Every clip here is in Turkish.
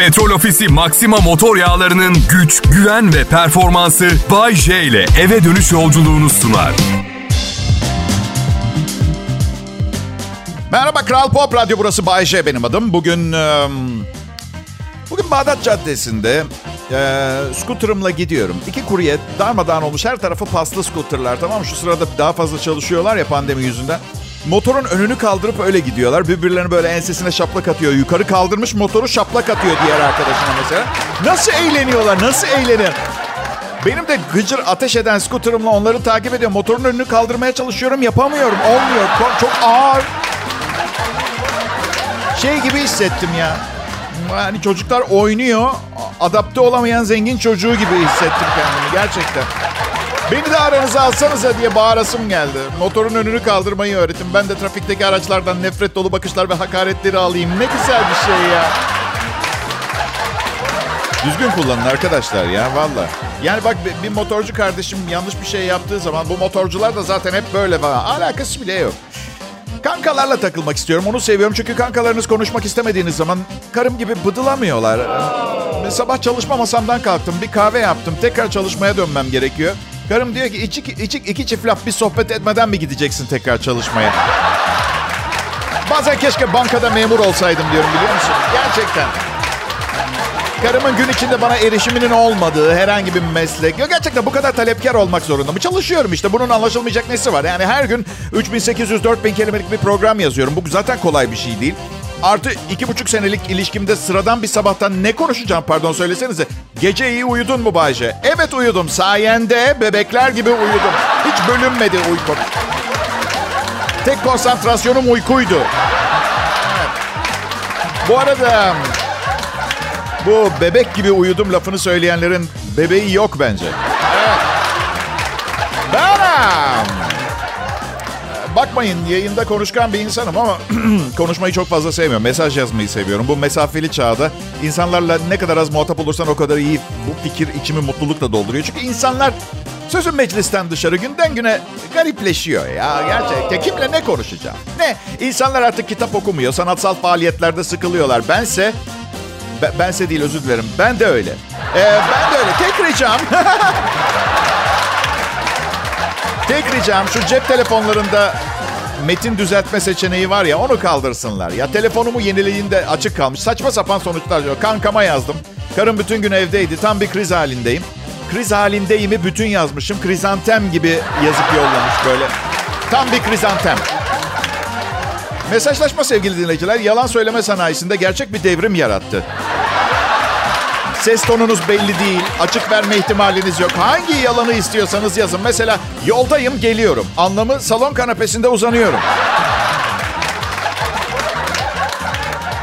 Petrol Ofisi Maxima motor yağlarının güç, güven ve performansı Bay J ile eve dönüş yolculuğunu sunar. Merhaba Kral Pop Radyo burası Bay J benim adım. Bugün bugün Bağdat Caddesi'nde e, scooter'ımla gidiyorum. İki kurye darmadağın olmuş her tarafı paslı scooter'lar tamam? Şu sırada daha fazla çalışıyorlar ya pandemi yüzünden. Motorun önünü kaldırıp öyle gidiyorlar. Birbirlerine böyle ensesine şaplak atıyor. Yukarı kaldırmış motoru şaplak atıyor diğer arkadaşına mesela. Nasıl eğleniyorlar? Nasıl eğleniyor? Benim de gıcır ateş eden scooter'ımla onları takip ediyorum. Motorun önünü kaldırmaya çalışıyorum. Yapamıyorum. Olmuyor. Çok ağır. Şey gibi hissettim ya. Yani çocuklar oynuyor. Adapte olamayan zengin çocuğu gibi hissettim kendimi gerçekten. Beni de aranıza alsanıza diye bağırasım geldi. Motorun önünü kaldırmayı öğretin. Ben de trafikteki araçlardan nefret dolu bakışlar ve hakaretleri alayım. Ne güzel bir şey ya. Düzgün kullanın arkadaşlar ya valla. Yani bak bir motorcu kardeşim yanlış bir şey yaptığı zaman bu motorcular da zaten hep böyle falan. Alakası bile yok. Kankalarla takılmak istiyorum. Onu seviyorum çünkü kankalarınız konuşmak istemediğiniz zaman karım gibi bıdılamıyorlar. Sabah çalışma masamdan kalktım. Bir kahve yaptım. Tekrar çalışmaya dönmem gerekiyor. Karım diyor ki içik, içik iki çift laf bir sohbet etmeden mi gideceksin tekrar çalışmaya? Bazen keşke bankada memur olsaydım diyorum biliyor musun? Gerçekten. Karımın gün içinde bana erişiminin olmadığı herhangi bir meslek. Ya gerçekten bu kadar talepkar olmak zorunda mı? Çalışıyorum işte. Bunun anlaşılmayacak nesi var? Yani her gün 3800-4000 kelimelik bir program yazıyorum. Bu zaten kolay bir şey değil. Artı iki buçuk senelik ilişkimde sıradan bir sabahtan ne konuşacağım pardon söylesenize. Gece iyi uyudun mu Bayce? Evet uyudum. Sayende bebekler gibi uyudum. Hiç bölünmedi uykum. Tek konsantrasyonum uykuydu. Bu arada bu bebek gibi uyudum lafını söyleyenlerin bebeği yok bence. Evet. Benim. Bakmayın yayında konuşkan bir insanım ama konuşmayı çok fazla sevmiyorum. Mesaj yazmayı seviyorum. Bu mesafeli çağda insanlarla ne kadar az muhatap olursan o kadar iyi. Bu fikir içimi mutlulukla dolduruyor. Çünkü insanlar sözün meclisten dışarı günden güne garipleşiyor ya gerçekten. Kimle ne konuşacağım? Ne? İnsanlar artık kitap okumuyor. Sanatsal faaliyetlerde sıkılıyorlar. Bense ben, bense değil özür dilerim. Ben de öyle. Ee, ben de öyle. Tek ricam... Tek ricam şu cep telefonlarında metin düzeltme seçeneği var ya onu kaldırsınlar. Ya telefonumu yenilediğinde açık kalmış. Saçma sapan sonuçlar. Kankama yazdım. Karım bütün gün evdeydi. Tam bir kriz halindeyim. Kriz halindeyimi bütün yazmışım. Krizantem gibi yazıp yollamış böyle. Tam bir krizantem. Mesajlaşma sevgili dinleyiciler yalan söyleme sanayisinde gerçek bir devrim yarattı. Ses tonunuz belli değil. Açık verme ihtimaliniz yok. Hangi yalanı istiyorsanız yazın. Mesela yoldayım geliyorum. Anlamı salon kanepesinde uzanıyorum.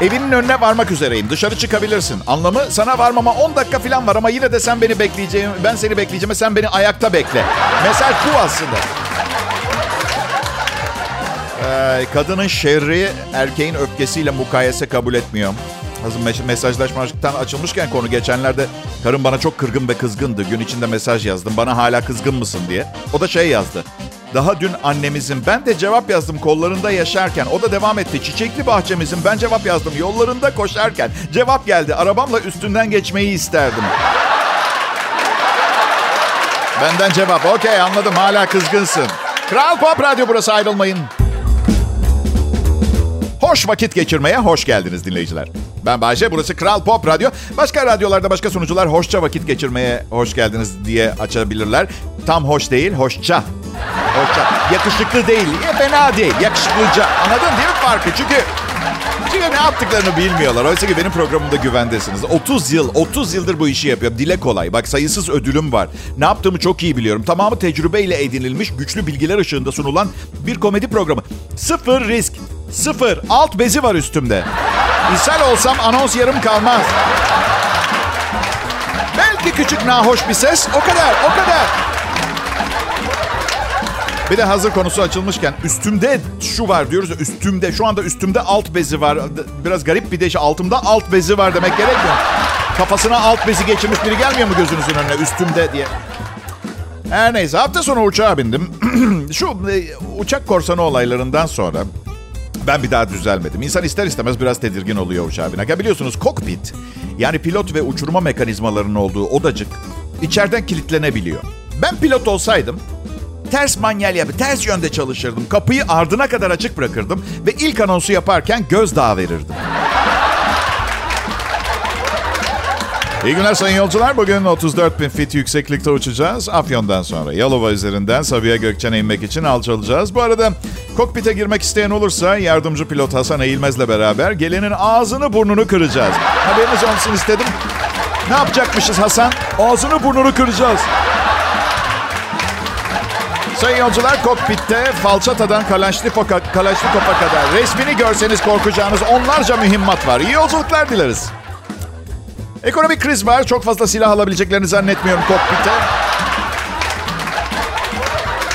Evinin önüne varmak üzereyim. Dışarı çıkabilirsin. Anlamı sana varmama 10 dakika falan var ama yine de sen beni bekleyeceğim. Ben seni bekleyeceğim sen beni ayakta bekle. Mesaj bu aslında. Ee, kadının şerri erkeğin öfkesiyle mukayese kabul etmiyor. Hazır mesajlaşmaktan açılmışken konu geçenlerde karım bana çok kırgın ve kızgındı. Gün içinde mesaj yazdım. Bana hala kızgın mısın diye. O da şey yazdı. Daha dün annemizin ben de cevap yazdım kollarında yaşarken. O da devam etti. Çiçekli bahçemizin ben cevap yazdım yollarında koşarken. Cevap geldi. Arabamla üstünden geçmeyi isterdim. Benden cevap. Okey anladım hala kızgınsın. Kral Pop Radyo burası ayrılmayın. Hoş vakit geçirmeye hoş geldiniz dinleyiciler. Ben Bayce, burası Kral Pop Radyo. Başka radyolarda başka sunucular hoşça vakit geçirmeye hoş geldiniz diye açabilirler. Tam hoş değil, hoşça. Hoşça. Yakışıklı değil, ya fena değil, yakışıklıca. Anladın değil mi farkı? Çünkü çünkü ne yaptıklarını bilmiyorlar. Oysa ki benim programımda güvendesiniz. 30 yıl, 30 yıldır bu işi yapıyorum. Dile kolay. Bak sayısız ödülüm var. Ne yaptığımı çok iyi biliyorum. Tamamı tecrübeyle edinilmiş, güçlü bilgiler ışığında sunulan bir komedi programı. Sıfır risk, sıfır. Alt bezi var üstümde. İshal olsam anons yarım kalmaz. Belki küçük nahoş bir ses. O kadar, o kadar. Bir de hazır konusu açılmışken üstümde şu var diyoruz ya üstümde. Şu anda üstümde alt bezi var. Biraz garip bir de işte altımda alt bezi var demek gerekmiyor. Kafasına alt bezi geçirmiş biri gelmiyor mu gözünüzün önüne üstümde diye. Her neyse hafta sonu uçağa bindim. Şu e, uçak korsanı olaylarından sonra Ben bir daha düzelmedim. İnsan ister istemez biraz tedirgin oluyor uçağa binerken. Biliyorsunuz kokpit yani pilot ve uçurma mekanizmalarının olduğu odacık içeriden kilitlenebiliyor. Ben pilot olsaydım ters manyel yapıp ters yönde çalışırdım. Kapıyı ardına kadar açık bırakırdım ve ilk anonsu yaparken gözdağı verirdim. İyi günler sayın yolcular. Bugün 34 bin fit yükseklikte uçacağız. Afyon'dan sonra Yalova üzerinden Sabiha Gökçen'e inmek için alçalacağız. Bu arada kokpite girmek isteyen olursa yardımcı pilot Hasan Eğilmez'le beraber gelenin ağzını burnunu kıracağız. Haberiniz olsun istedim. Ne yapacakmışız Hasan? Ağzını burnunu kıracağız. Sayın yolcular kokpitte falçatadan Kalaşnikov'a kadar resmini görseniz korkacağınız onlarca mühimmat var. İyi yolculuklar dileriz. Ekonomik kriz var. Çok fazla silah alabileceklerini zannetmiyorum kokpite.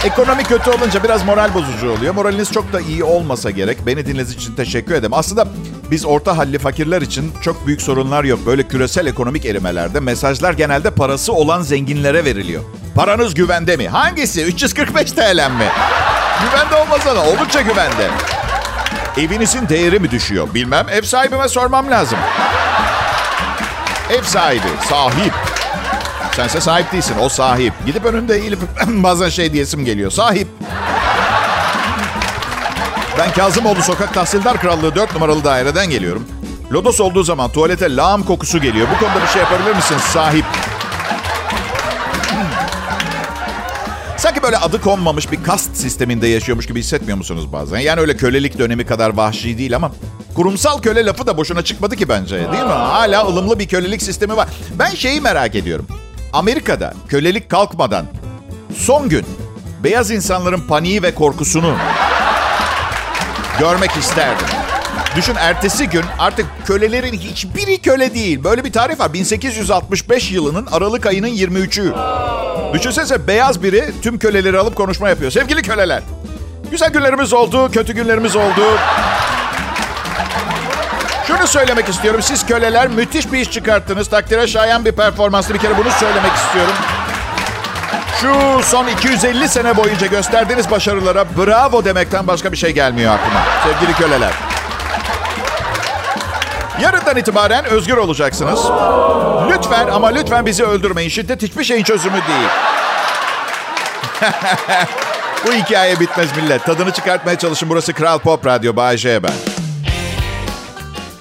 Ekonomi kötü olunca biraz moral bozucu oluyor. Moraliniz çok da iyi olmasa gerek. Beni dinlediğiniz için teşekkür ederim. Aslında biz orta halli fakirler için çok büyük sorunlar yok. Böyle küresel ekonomik erimelerde mesajlar genelde parası olan zenginlere veriliyor. Paranız güvende mi? Hangisi? 345 TL mi? güvende olmasa da oldukça güvende. Evinizin değeri mi düşüyor? Bilmem. Ev sahibime sormam lazım. Ev sahibi, sahip. Sense sahip değilsin, o sahip. Gidip önünde eğilip bazen şey diyesim geliyor. Sahip. Ben Kazımoğlu Sokak Tahsildar Krallığı 4 numaralı daireden geliyorum. Lodos olduğu zaman tuvalete lağım kokusu geliyor. Bu konuda bir şey yapabilir misiniz sahip? Sanki böyle adı konmamış bir kast sisteminde yaşıyormuş gibi hissetmiyor musunuz bazen? Yani öyle kölelik dönemi kadar vahşi değil ama kurumsal köle lafı da boşuna çıkmadı ki bence değil mi? Hala ılımlı bir kölelik sistemi var. Ben şeyi merak ediyorum. Amerika'da kölelik kalkmadan son gün beyaz insanların paniği ve korkusunu görmek isterdim. Düşün ertesi gün artık kölelerin hiçbiri köle değil. Böyle bir tarih var. 1865 yılının Aralık ayının 23'ü. Düşünsene beyaz biri tüm köleleri alıp konuşma yapıyor. Sevgili köleler. Güzel günlerimiz oldu, kötü günlerimiz oldu. Şunu söylemek istiyorum. Siz köleler müthiş bir iş çıkarttınız. Takdire şayan bir performanslı bir kere bunu söylemek istiyorum. Şu son 250 sene boyunca gösterdiğiniz başarılara bravo demekten başka bir şey gelmiyor aklıma. Sevgili köleler. Yarından itibaren özgür olacaksınız. Lütfen ama lütfen bizi öldürmeyin. Şiddet hiçbir şeyin çözümü değil. Bu hikaye bitmez millet. Tadını çıkartmaya çalışın. Burası Kral Pop Radyo. Bay J ben.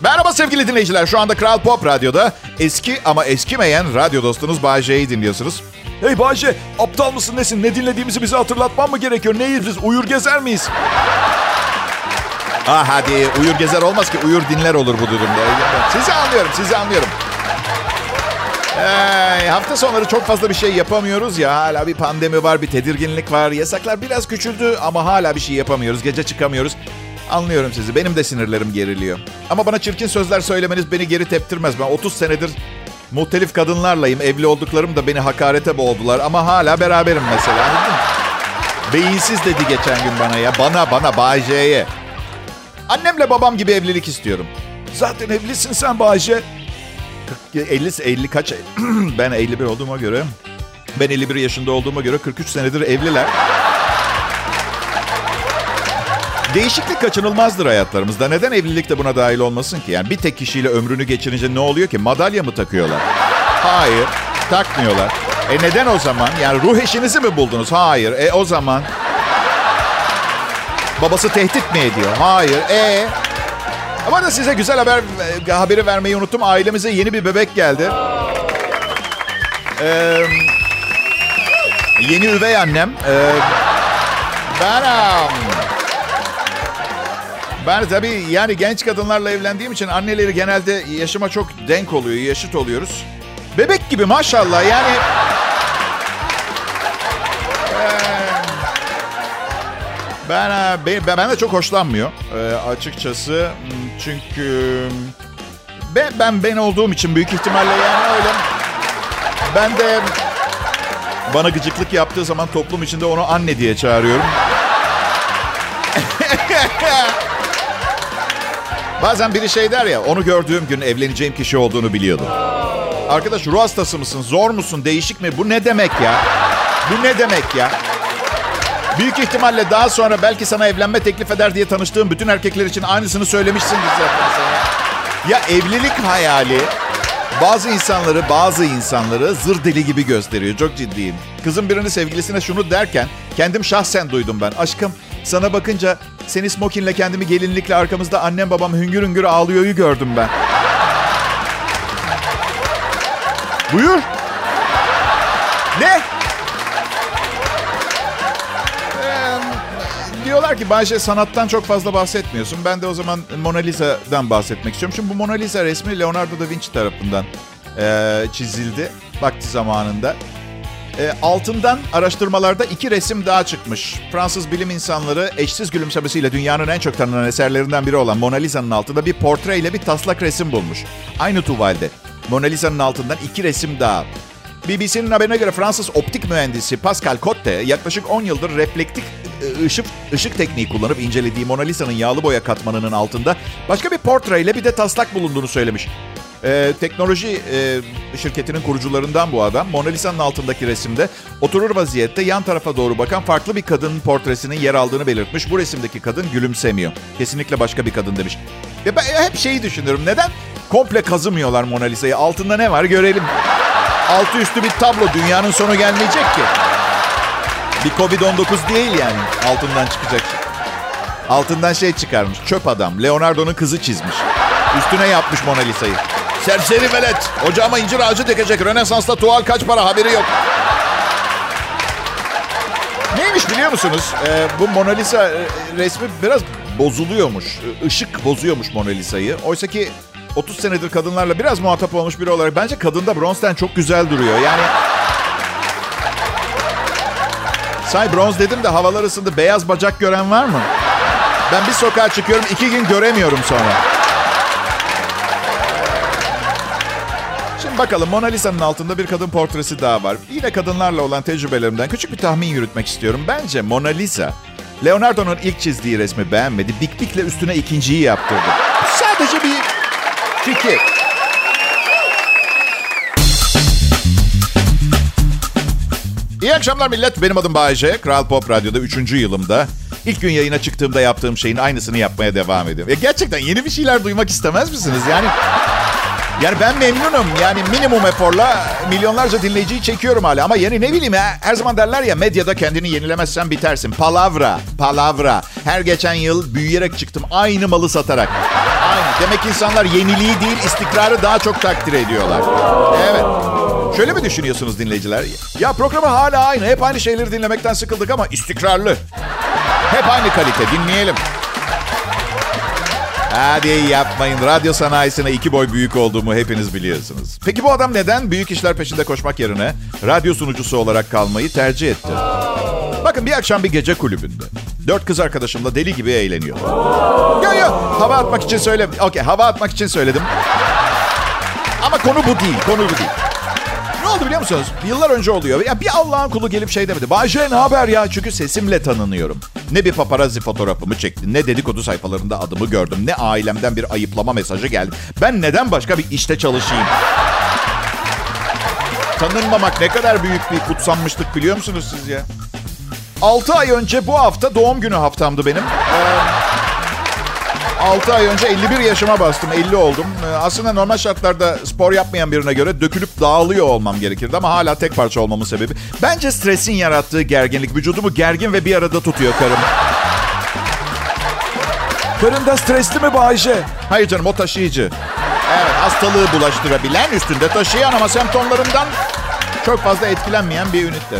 Merhaba sevgili dinleyiciler. Şu anda Kral Pop Radyo'da eski ama eskimeyen radyo dostunuz Bay J'yi dinliyorsunuz. Hey J, aptal mısın nesin? Ne dinlediğimizi bize hatırlatman mı gerekiyor? Neyiz biz? Uyur gezer miyiz? Ah hadi uyur gezer olmaz ki uyur dinler olur bu durumda. Sizi anlıyorum, sizi anlıyorum. Ee, hafta sonları çok fazla bir şey yapamıyoruz ya. Hala bir pandemi var, bir tedirginlik var. Yasaklar biraz küçüldü ama hala bir şey yapamıyoruz. Gece çıkamıyoruz. Anlıyorum sizi. Benim de sinirlerim geriliyor. Ama bana çirkin sözler söylemeniz beni geri teptirmez. Ben 30 senedir muhtelif kadınlarlayım. Evli olduklarım da beni hakarete boğdular. Ama hala beraberim mesela. Beyinsiz dedi geçen gün bana ya. Bana bana Bay J'ye. Annemle babam gibi evlilik istiyorum. Zaten evlisin sen Bayce. 50 50 kaç? ben 51 olduğuma göre ben 51 yaşında olduğuma göre 43 senedir evliler. Değişiklik kaçınılmazdır hayatlarımızda. Neden evlilik de buna dahil olmasın ki? Yani bir tek kişiyle ömrünü geçirince ne oluyor ki? Madalya mı takıyorlar? Hayır, takmıyorlar. E neden o zaman? Yani ruh eşinizi mi buldunuz? Hayır. E o zaman Babası tehdit mi ediyor? Hayır. E ama da size güzel haber e, haberi vermeyi unuttum. Ailemize yeni bir bebek geldi. Ee, yeni üvey annem. Ee, benim. Ben tabii yani genç kadınlarla evlendiğim için anneleri genelde yaşıma çok denk oluyor, yaşıt oluyoruz. Bebek gibi maşallah yani Ben, ben, ben de çok hoşlanmıyor e, açıkçası. Çünkü ben, ben ben olduğum için büyük ihtimalle yani öyle. Ben de bana gıcıklık yaptığı zaman toplum içinde onu anne diye çağırıyorum. Bazen biri şey der ya, onu gördüğüm gün evleneceğim kişi olduğunu biliyordum. Arkadaş ruh hastası mısın, zor musun, değişik mi? Bu ne demek ya? Bu ne demek ya? Büyük ihtimalle daha sonra belki sana evlenme teklif eder diye tanıştığım bütün erkekler için aynısını söylemişsindir zaten sen ya. Ya evlilik hayali bazı insanları bazı insanları zır deli gibi gösteriyor. Çok ciddiyim. Kızım birini sevgilisine şunu derken kendim şahsen duydum ben. Aşkım sana bakınca seni smokinle kendimi gelinlikle arkamızda annem babam hüngür hüngür ağlıyoryu gördüm ben. Buyur. Ne? Ee, diyorlar ki Bayşe sanattan çok fazla bahsetmiyorsun. Ben de o zaman Mona Lisa'dan bahsetmek istiyorum. Çünkü bu Mona Lisa resmi Leonardo da Vinci tarafından e, çizildi vakti zamanında. E, altından araştırmalarda iki resim daha çıkmış. Fransız bilim insanları eşsiz gülümsemesiyle dünyanın en çok tanınan eserlerinden biri olan Mona Lisa'nın altında bir portre ile bir taslak resim bulmuş. Aynı tuvalde. Mona Lisa'nın altından iki resim daha. BBC'nin haberine göre Fransız optik mühendisi Pascal Cotte yaklaşık 10 yıldır reflektik e, ışık, ışık tekniği kullanıp incelediği Mona Lisa'nın yağlı boya katmanının altında başka bir portreyle bir de taslak bulunduğunu söylemiş. Ee, teknoloji e, şirketinin kurucularından bu adam. Mona Lisa'nın altındaki resimde oturur vaziyette yan tarafa doğru bakan farklı bir kadının portresinin yer aldığını belirtmiş. Bu resimdeki kadın gülümsemiyor. Kesinlikle başka bir kadın demiş. Ve ben hep şeyi düşünüyorum. Neden komple kazımıyorlar Mona Lisa'yı? Altında ne var görelim. Altı üstü bir tablo. Dünyanın sonu gelmeyecek ki. Bir Covid-19 değil yani altından çıkacak şey. Altından şey çıkarmış. Çöp adam. Leonardo'nun kızı çizmiş. Üstüne yapmış Mona Lisa'yı. Serseri velet. Ocağıma incir ağacı dikecek. Rönesans'ta tuval kaç para haberi yok. Neymiş biliyor musunuz? Ee, bu Mona Lisa e, resmi biraz bozuluyormuş. Işık bozuyormuş Mona Lisa'yı. Oysa ki 30 senedir kadınlarla biraz muhatap olmuş biri olarak bence kadında bronzden çok güzel duruyor. Yani Say bronz dedim de havalar ısındı. Beyaz bacak gören var mı? Ben bir sokağa çıkıyorum iki gün göremiyorum sonra. Bakalım Mona Lisa'nın altında bir kadın portresi daha var. Yine kadınlarla olan tecrübelerimden küçük bir tahmin yürütmek istiyorum. Bence Mona Lisa, Leonardo'nun ilk çizdiği resmi beğenmedi. Diklikle üstüne ikinciyi yaptırdı. Sadece bir fikir. İyi akşamlar millet. Benim adım Bayece. Kral Pop Radyo'da 3. yılımda. İlk gün yayına çıktığımda yaptığım şeyin aynısını yapmaya devam ediyorum. Ya gerçekten yeni bir şeyler duymak istemez misiniz? Yani yani ben memnunum. Yani minimum eforla milyonlarca dinleyiciyi çekiyorum hala. Ama yani ne bileyim ya her zaman derler ya medyada kendini yenilemezsen bitersin. Palavra, palavra. Her geçen yıl büyüyerek çıktım. Aynı malı satarak. Aynı. Demek insanlar yeniliği değil istikrarı daha çok takdir ediyorlar. Evet. Şöyle mi düşünüyorsunuz dinleyiciler? Ya programı hala aynı. Hep aynı şeyleri dinlemekten sıkıldık ama istikrarlı. Hep aynı kalite. Dinleyelim. Hadi yapmayın. Radyo sanayisine iki boy büyük olduğumu hepiniz biliyorsunuz. Peki bu adam neden büyük işler peşinde koşmak yerine radyo sunucusu olarak kalmayı tercih etti? Bakın bir akşam bir gece kulübünde. Dört kız arkadaşımla deli gibi eğleniyor. Yo yo hava atmak için söyle. Okey hava atmak için söyledim. Ama konu bu değil. Konu bu değil. Ne oldu biliyor musunuz? Yıllar önce oluyor. Ya bir Allah'ın kulu gelip şey demedi. Bayce ne haber ya? Çünkü sesimle tanınıyorum. Ne bir paparazzi fotoğrafımı çekti, ne dedikodu sayfalarında adımı gördüm, ne ailemden bir ayıplama mesajı geldi. Ben neden başka bir işte çalışayım? Tanınmamak ne kadar büyük bir kutsanmışlık biliyor musunuz siz ya? 6 ay önce bu hafta doğum günü haftamdı benim. Ee, 6 ay önce 51 yaşıma bastım. 50 oldum. Ee, aslında normal şartlarda spor yapmayan birine göre dökülüp dağılıyor olmam gerekirdi. Ama hala tek parça olmamın sebebi. Bence stresin yarattığı gerginlik. Vücudumu gergin ve bir arada tutuyor karım. Karın da stresli mi Bayce? Hayır canım o taşıyıcı. Evet hastalığı bulaştırabilen üstünde taşıyan ama semptomlarından çok fazla etkilenmeyen bir ünite.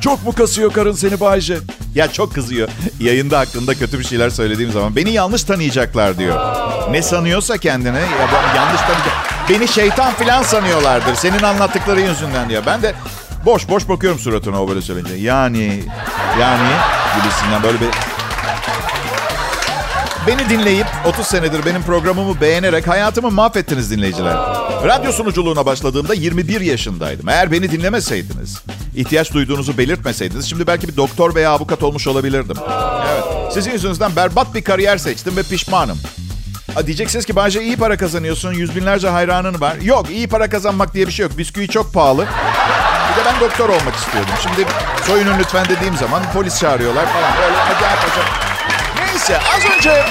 Çok mu kasıyor karın seni Bayce? Ya çok kızıyor. Yayında hakkında kötü bir şeyler söylediğim zaman beni yanlış tanıyacaklar diyor. Ne sanıyorsa kendine ya yanlış tanıyacak. Beni şeytan falan sanıyorlardır senin anlattıkların yüzünden diyor. Ben de boş boş bakıyorum suratına o böyle söyleyince. Yani yani gibisinden böyle bir Beni dinleyip 30 senedir benim programımı beğenerek hayatımı mahvettiniz dinleyiciler. Radyo sunuculuğuna başladığımda 21 yaşındaydım. Eğer beni dinlemeseydiniz, ihtiyaç duyduğunuzu belirtmeseydiniz şimdi belki bir doktor veya avukat olmuş olabilirdim. Evet, sizin yüzünüzden berbat bir kariyer seçtim ve pişmanım. Diyeceksiniz ki bence iyi para kazanıyorsun, yüz binlerce hayranın var. Yok, iyi para kazanmak diye bir şey yok. Bisküvi çok pahalı. Bir de ben doktor olmak istiyordum. Şimdi soyunun lütfen dediğim zaman polis çağırıyorlar falan. Böyle acayip acayip. Neyse az önce...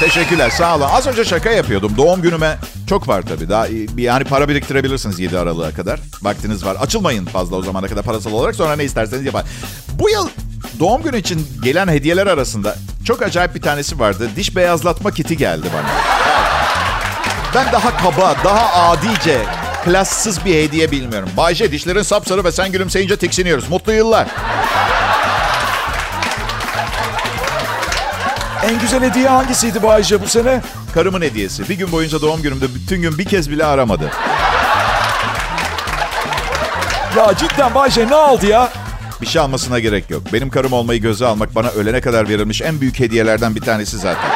Teşekkürler sağ olun. Az önce şaka yapıyordum. Doğum günüme çok var tabii. Daha yani para biriktirebilirsiniz 7 Aralık'a kadar. Vaktiniz var. Açılmayın fazla o zamana kadar parasal olarak. Sonra ne isterseniz yapar. Bu yıl doğum günü için gelen hediyeler arasında çok acayip bir tanesi vardı. Diş beyazlatma kiti geldi bana. Ben daha kaba, daha adice, klassız bir hediye bilmiyorum. Bayce dişlerin sapsarı ve sen gülümseyince tiksiniyoruz. Mutlu yıllar. En güzel hediye hangisiydi Bayce bu sene? Karımın hediyesi. Bir gün boyunca doğum günümde bütün gün bir kez bile aramadı. Ya cidden Bayce ne aldı ya? Bir şey almasına gerek yok. Benim karım olmayı göze almak bana ölene kadar verilmiş en büyük hediyelerden bir tanesi zaten.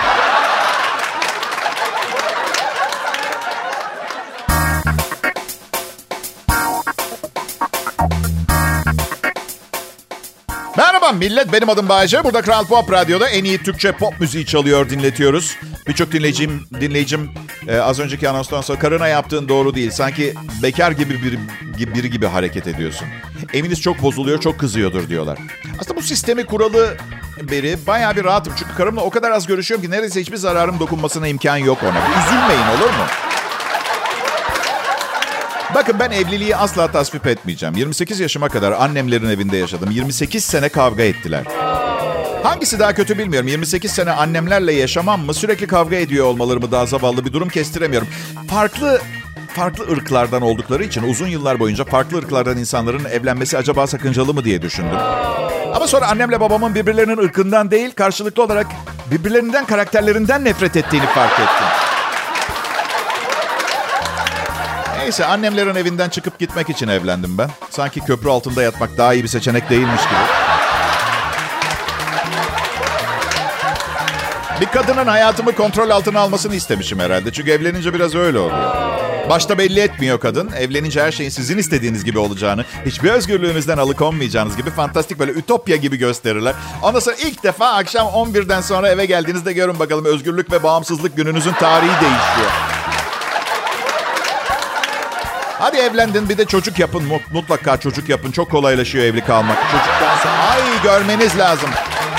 Merhaba millet, benim adım Bayece. Burada Kral Pop Radyo'da en iyi Türkçe pop müziği çalıyor, dinletiyoruz. Birçok dinleyicim, dinleyicim e, az önceki anonstan sonra karına yaptığın doğru değil. Sanki bekar gibi bir, gibi, biri gibi hareket ediyorsun. Eminiz çok bozuluyor, çok kızıyordur diyorlar. Aslında bu sistemi kuralı beri bayağı bir rahatım. Çünkü karımla o kadar az görüşüyorum ki neredeyse hiçbir zararım dokunmasına imkan yok ona. Üzülmeyin olur mu? Bakın ben evliliği asla tasvip etmeyeceğim. 28 yaşıma kadar annemlerin evinde yaşadım. 28 sene kavga ettiler. Hangisi daha kötü bilmiyorum. 28 sene annemlerle yaşamam mı? Sürekli kavga ediyor olmaları mı daha zavallı bir durum kestiremiyorum. Farklı farklı ırklardan oldukları için uzun yıllar boyunca farklı ırklardan insanların evlenmesi acaba sakıncalı mı diye düşündüm. Ama sonra annemle babamın birbirlerinin ırkından değil, karşılıklı olarak birbirlerinden karakterlerinden nefret ettiğini fark ettim. Neyse annemlerin evinden çıkıp gitmek için evlendim ben. Sanki köprü altında yatmak daha iyi bir seçenek değilmiş gibi. Bir kadının hayatımı kontrol altına almasını istemişim herhalde. Çünkü evlenince biraz öyle oluyor. Başta belli etmiyor kadın. Evlenince her şeyin sizin istediğiniz gibi olacağını, hiçbir özgürlüğünüzden alıkonmayacağınız gibi fantastik böyle ütopya gibi gösterirler. Ondan sonra ilk defa akşam 11'den sonra eve geldiğinizde görün bakalım özgürlük ve bağımsızlık gününüzün tarihi değişiyor. Hadi evlendin bir de çocuk yapın. Mutlaka çocuk yapın. Çok kolaylaşıyor evli kalmak. Çocuktan sonra ay görmeniz lazım.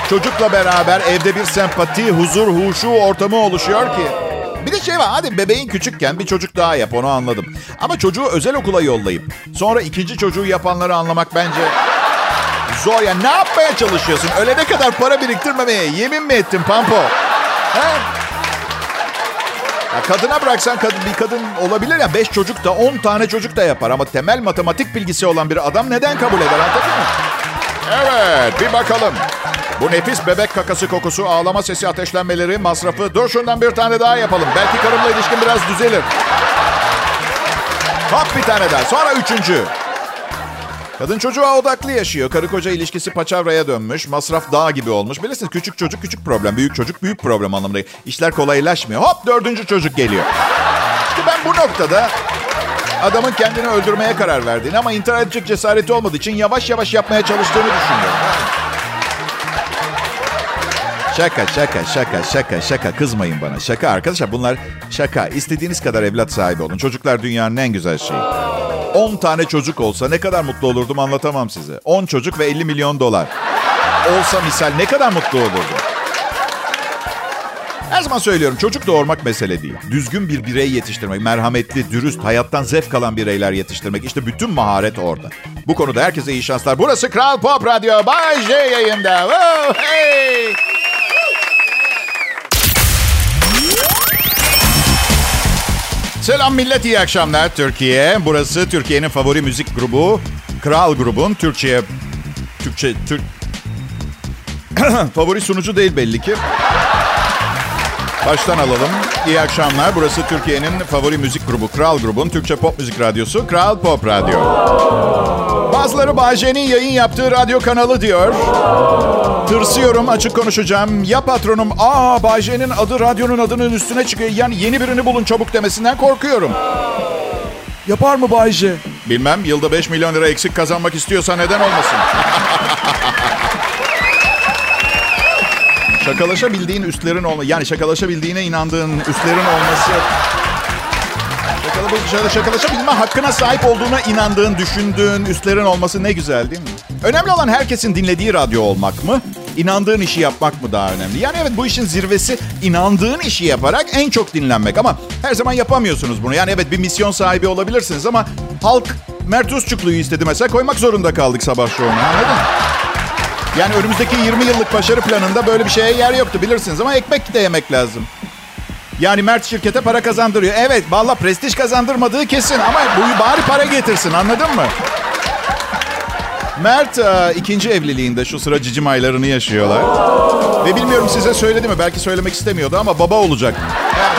Çocukla beraber evde bir sempati, huzur, huşu ortamı oluşuyor ki. Bir de şey var hadi bebeğin küçükken bir çocuk daha yap onu anladım. Ama çocuğu özel okula yollayıp sonra ikinci çocuğu yapanları anlamak bence zor. Ya ne yapmaya çalışıyorsun? Öyle ne kadar para biriktirmemeye yemin mi ettin Pampo? He? Ya kadına bıraksan kadın, bir kadın olabilir ya beş çocuk da on tane çocuk da yapar. Ama temel matematik bilgisi olan bir adam neden kabul eder anladın mı? Evet bir bakalım. Bu nefis bebek kakası kokusu, ağlama sesi, ateşlenmeleri, masrafı. Dur şundan bir tane daha yapalım. Belki karımla ilişkin biraz düzelir. Hop bir tane daha. Sonra üçüncü. Kadın çocuğa odaklı yaşıyor. Karı koca ilişkisi paçavraya dönmüş. Masraf dağ gibi olmuş. Bilirsiniz küçük çocuk küçük problem. Büyük çocuk büyük problem anlamında. İşler kolaylaşmıyor. Hop dördüncü çocuk geliyor. İşte ben bu noktada adamın kendini öldürmeye karar verdiğini ama intihar edecek cesareti olmadığı için yavaş yavaş yapmaya çalıştığını düşünüyorum. Şaka şaka şaka şaka şaka kızmayın bana. Şaka arkadaşlar bunlar şaka. İstediğiniz kadar evlat sahibi olun. Çocuklar dünyanın en güzel şeyi. 10 tane çocuk olsa ne kadar mutlu olurdum anlatamam size. 10 çocuk ve 50 milyon dolar. Olsa misal ne kadar mutlu olurdum. Her zaman söylüyorum çocuk doğurmak mesele değil. Düzgün bir birey yetiştirmek, merhametli, dürüst, hayattan zevk alan bireyler yetiştirmek. İşte bütün maharet orada. Bu konuda herkese iyi şanslar. Burası Kral Pop Radyo. Bay J yayında. Woo, hey! Selam millet, iyi akşamlar Türkiye. Burası Türkiye'nin favori müzik grubu Kral Grubun Türkçe Türkçe Türk favori sunucu değil belli ki. Baştan alalım. İyi akşamlar. Burası Türkiye'nin favori müzik grubu Kral Grubun Türkçe pop müzik radyosu Kral Pop Radyo. Bazıları Bayce'nin yayın yaptığı radyo kanalı diyor. Tırsıyorum açık konuşacağım. Ya patronum aa Bayce'nin adı radyonun adının üstüne çıkıyor. Yani yeni birini bulun çabuk demesinden korkuyorum. Yapar mı Bayce? Bilmem yılda 5 milyon lira eksik kazanmak istiyorsa neden olmasın? şakalaşabildiğin üstlerin olma yani şakalaşabildiğine inandığın üstlerin olması şaka şakalaşa bilme hakkına sahip olduğuna inandığın, düşündüğün üstlerin olması ne güzel değil mi? Önemli olan herkesin dinlediği radyo olmak mı? İnandığın işi yapmak mı daha önemli? Yani evet bu işin zirvesi inandığın işi yaparak en çok dinlenmek. Ama her zaman yapamıyorsunuz bunu. Yani evet bir misyon sahibi olabilirsiniz ama halk Mert Usçuklu'yu istedi mesela koymak zorunda kaldık sabah şovuna anladın mı? Yani önümüzdeki 20 yıllık başarı planında böyle bir şeye yer yoktu bilirsiniz ama ekmek de yemek lazım. Yani Mert şirkete para kazandırıyor. Evet valla prestij kazandırmadığı kesin ama bu bari para getirsin anladın mı? Mert e, ikinci evliliğinde şu sıra cicim aylarını yaşıyorlar. Ve bilmiyorum size söyledi mi? Belki söylemek istemiyordu ama baba olacak.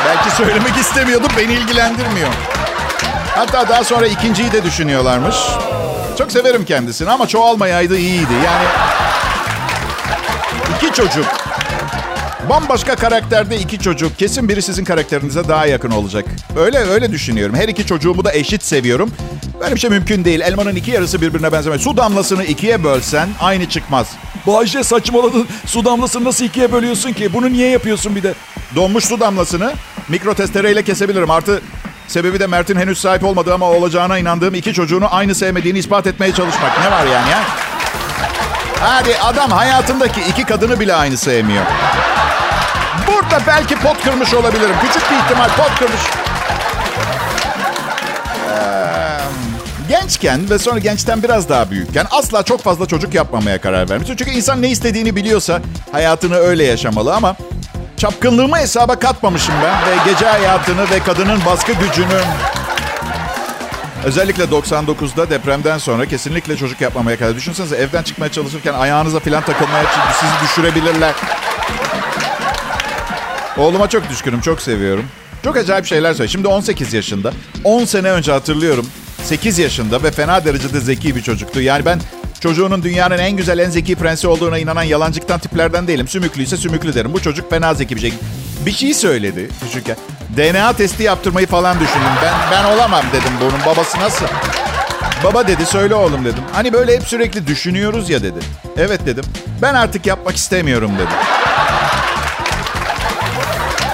belki söylemek istemiyordu, beni ilgilendirmiyor. Hatta daha sonra ikinciyi de düşünüyorlarmış. Çok severim kendisini ama çoğalmayaydı iyiydi. Yani iki çocuk. Bambaşka karakterde iki çocuk. Kesin biri sizin karakterinize daha yakın olacak. Öyle öyle düşünüyorum. Her iki çocuğumu da eşit seviyorum. Böyle bir şey mümkün değil. Elmanın iki yarısı birbirine benzemez. Su damlasını ikiye bölsen aynı çıkmaz. Bayşe saçmaladın. Su damlasını nasıl ikiye bölüyorsun ki? Bunu niye yapıyorsun bir de? Donmuş su damlasını mikro testereyle kesebilirim. Artı sebebi de Mert'in henüz sahip olmadığı ama olacağına inandığım iki çocuğunu aynı sevmediğini ispat etmeye çalışmak. Ne var yani ya? Hadi adam hayatındaki iki kadını bile aynı sevmiyor. Burada belki pot kırmış olabilirim. Küçük bir ihtimal pot kırmış. Gençken ve sonra gençten biraz daha büyükken asla çok fazla çocuk yapmamaya karar vermiştim. Çünkü insan ne istediğini biliyorsa hayatını öyle yaşamalı ama çapkınlığımı hesaba katmamışım ben ve gece hayatını ve kadının baskı gücünü Özellikle 99'da depremden sonra kesinlikle çocuk yapmamaya karar. Düşünsenize evden çıkmaya çalışırken ayağınıza falan takılmaya sizi düşürebilirler. Oğluma çok düşkünüm, çok seviyorum. Çok acayip şeyler söylüyor. Şimdi 18 yaşında. 10 sene önce hatırlıyorum. 8 yaşında ve fena derecede zeki bir çocuktu. Yani ben çocuğunun dünyanın en güzel, en zeki prensi olduğuna inanan yalancıktan tiplerden değilim. Sümüklüyse sümüklü derim. Bu çocuk fena zeki bir şey. Bir şey söyledi küçükken. DNA testi yaptırmayı falan düşündüm. Ben ben olamam dedim bunun babası nasıl? Baba dedi söyle oğlum dedim. Hani böyle hep sürekli düşünüyoruz ya dedi. Evet dedim. Ben artık yapmak istemiyorum dedim.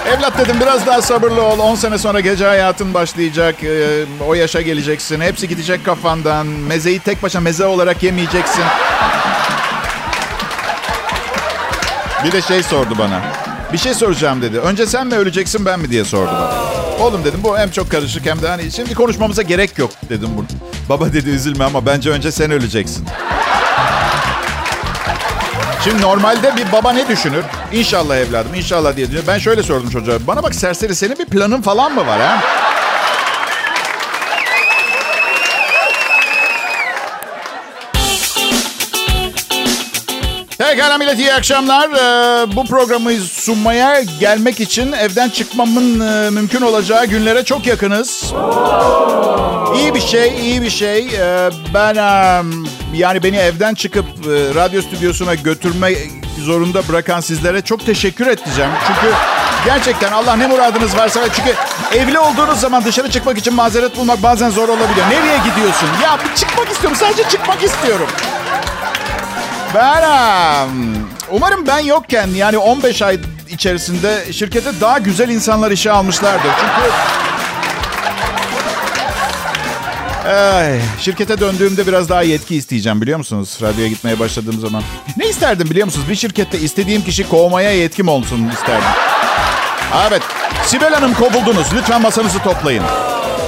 Evlat dedim biraz daha sabırlı ol. 10 sene sonra gece hayatın başlayacak. Ee, o yaşa geleceksin. Hepsi gidecek kafandan. Mezeyi tek başına meze olarak yemeyeceksin. Bir de şey sordu bana. Bir şey soracağım dedi. Önce sen mi öleceksin ben mi diye sordu bana. Oğlum dedim bu hem çok karışık hem de hani şimdi konuşmamıza gerek yok dedim bunu. Baba dedi üzülme ama bence önce sen öleceksin. Şimdi normalde bir baba ne düşünür? İnşallah evladım, inşallah diye düşünüyor. Ben şöyle sordum çocuğa. Bana bak serseri senin bir planın falan mı var ha? Pekala millet iyi akşamlar. Ee, bu programı sunmaya gelmek için evden çıkmamın e, mümkün olacağı günlere çok yakınız. İyi bir şey, iyi bir şey. Ee, ben yani beni evden çıkıp e, radyo stüdyosuna götürme zorunda bırakan sizlere çok teşekkür edeceğim. Çünkü gerçekten Allah ne muradınız varsa çünkü evli olduğunuz zaman dışarı çıkmak için mazeret bulmak bazen zor olabiliyor. Nereye gidiyorsun? Ya çıkmak istiyorum. Sadece çıkmak istiyorum. Ben umarım ben yokken yani 15 ay içerisinde şirkete daha güzel insanlar işe almışlardır. Çünkü Ay, şirkete döndüğümde biraz daha yetki isteyeceğim biliyor musunuz? Radyoya gitmeye başladığım zaman. Ne isterdim biliyor musunuz? Bir şirkette istediğim kişi kovmaya yetkim olsun isterdim. Evet. Sibel Hanım kovuldunuz. Lütfen masanızı toplayın.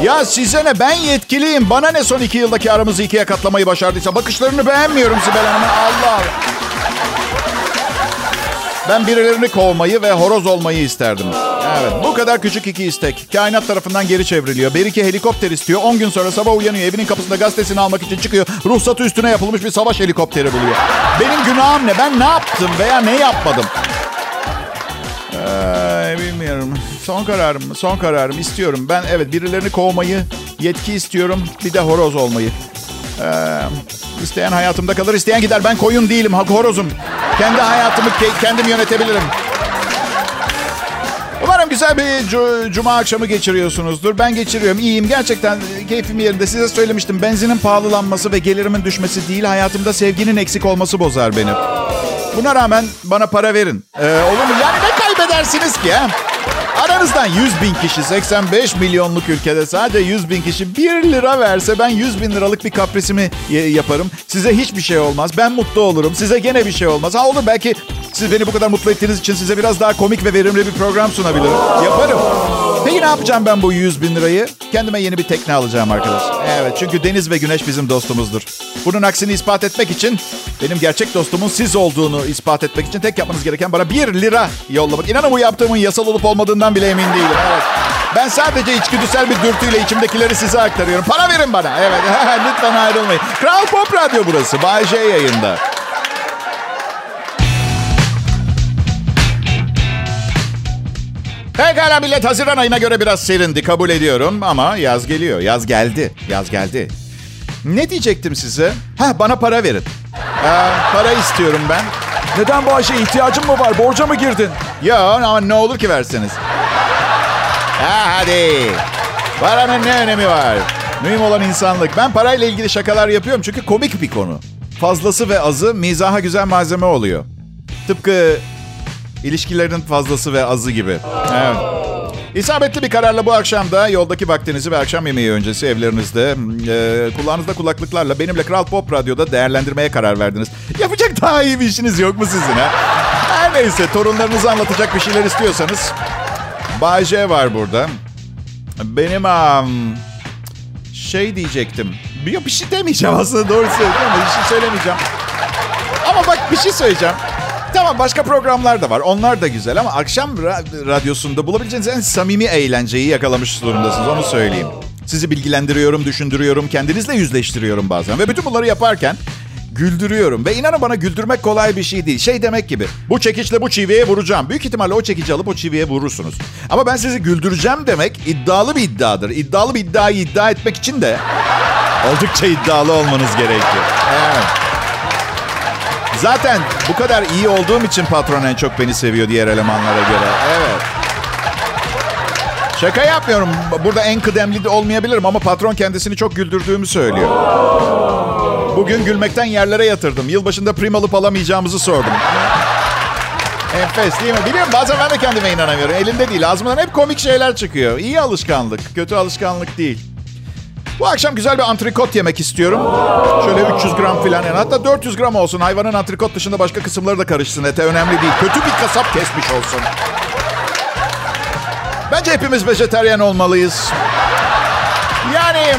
Ya size ne? Ben yetkiliyim. Bana ne son iki yıldaki aramızı ikiye katlamayı başardıysa? Bakışlarını beğenmiyorum Sibel Hanım'ın. Allah Allah. Ben birilerini kovmayı ve horoz olmayı isterdim. Evet bu kadar küçük iki istek. Kainat tarafından geri çevriliyor. Berike helikopter istiyor. 10 gün sonra sabah uyanıyor. Evinin kapısında gazetesini almak için çıkıyor. Ruhsatı üstüne yapılmış bir savaş helikopteri buluyor. Benim günahım ne? Ben ne yaptım veya ne yapmadım? Ee, bilmiyorum. Son kararım Son kararım. istiyorum. Ben evet birilerini kovmayı, yetki istiyorum. Bir de horoz olmayı. Ee, isteyen hayatımda kalır, isteyen gider. Ben koyun değilim, horozum. Kendi hayatımı kendim yönetebilirim. Güzel bir cu- cuma akşamı geçiriyorsunuzdur. Ben geçiriyorum. İyiyim. Gerçekten keyfim yerinde. Size söylemiştim. Benzinin pahalılanması ve gelirimin düşmesi değil, hayatımda sevginin eksik olması bozar beni. Buna rağmen bana para verin. Ee, olur mu? Yani ne kaybedersiniz ki? He? Aranızdan 100 bin kişi 85 milyonluk ülkede sadece 100 bin kişi 1 lira verse ben 100 bin liralık bir kaprisimi yaparım. Size hiçbir şey olmaz. Ben mutlu olurum. Size gene bir şey olmaz. Ha olur belki siz beni bu kadar mutlu ettiğiniz için size biraz daha komik ve verimli bir program sunabilirim. Yaparım. Peki ne yapacağım ben bu 100 bin lirayı? Kendime yeni bir tekne alacağım arkadaş. Evet çünkü deniz ve güneş bizim dostumuzdur. Bunun aksini ispat etmek için benim gerçek dostumun siz olduğunu ispat etmek için tek yapmanız gereken bana 1 lira yollamak. İnanın bu yaptığımın yasal olup olmadığından bile emin değilim. Evet. Ben sadece içgüdüsel bir dürtüyle içimdekileri size aktarıyorum. Para verin bana. Evet lütfen ayrılmayın. Kral Pop Radyo burası. Bay J yayında. Pekala millet Haziran ayına göre biraz serindi kabul ediyorum ama yaz geliyor. Yaz geldi. Yaz geldi. Ne diyecektim size? Ha bana para verin. Ee, para istiyorum ben. Neden bu Ayşe ihtiyacın mı var? Borca mı girdin? Ya ama ne olur ki verseniz. Ha hadi. Paranın ne önemi var? Mühim olan insanlık. Ben parayla ilgili şakalar yapıyorum çünkü komik bir konu. Fazlası ve azı mizaha güzel malzeme oluyor. Tıpkı ilişkilerin fazlası ve azı gibi. Evet. İsabetli bir kararla bu akşam da yoldaki vaktinizi ve akşam yemeği öncesi evlerinizde e, kulağınızda kulaklıklarla benimle Kral Pop Radyo'da değerlendirmeye karar verdiniz. Yapacak daha iyi bir işiniz yok mu sizin ha? Her neyse torunlarınızı anlatacak bir şeyler istiyorsanız Bay J var burada. Benim um, şey diyecektim. Bir, bir şey demeyeceğim aslında doğru söylüyorum ama bir şey söylemeyeceğim. Ama bak bir şey söyleyeceğim. Tamam başka programlar da var. Onlar da güzel ama akşam radyosunda bulabileceğiniz en samimi eğlenceyi yakalamış durumdasınız. Onu söyleyeyim. Sizi bilgilendiriyorum, düşündürüyorum, kendinizle yüzleştiriyorum bazen. Ve bütün bunları yaparken güldürüyorum. Ve inanın bana güldürmek kolay bir şey değil. Şey demek gibi. Bu çekiçle bu çiviye vuracağım. Büyük ihtimalle o çekici alıp o çiviye vurursunuz. Ama ben sizi güldüreceğim demek iddialı bir iddiadır. İddialı bir iddiayı iddia etmek için de oldukça iddialı olmanız gerekiyor. Evet. Zaten bu kadar iyi olduğum için patron en çok beni seviyor diğer elemanlara göre. Evet. Şaka yapmıyorum. Burada en kıdemli de olmayabilirim ama patron kendisini çok güldürdüğümü söylüyor. Bugün gülmekten yerlere yatırdım. Yılbaşında prim alıp alamayacağımızı sordum. Enfes değil mi? Biliyorum bazen ben de kendime inanamıyorum. Elimde değil. Ağzımdan hep komik şeyler çıkıyor. İyi alışkanlık. Kötü alışkanlık değil. Bu akşam güzel bir antrikot yemek istiyorum. Şöyle 300 gram falan. Yani hatta 400 gram olsun. Hayvanın antrikot dışında başka kısımları da karışsın. Ete önemli değil. Kötü bir kasap kesmiş olsun. Bence hepimiz vejeteryan olmalıyız. Yani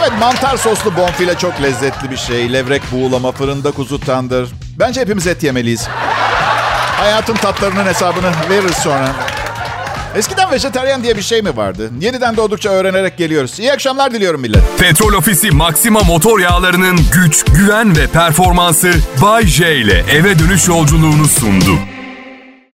evet mantar soslu bonfile çok lezzetli bir şey. Levrek buğulama, fırında kuzu tandır. Bence hepimiz et yemeliyiz. Hayatın tatlarının hesabını veririz sonra. Eskiden vejeteryan diye bir şey mi vardı? Yeniden doğdukça öğrenerek geliyoruz. İyi akşamlar diliyorum millet. Petrol Ofisi Maxima motor yağlarının güç, güven ve performansı Bay J ile eve dönüş yolculuğunu sundu.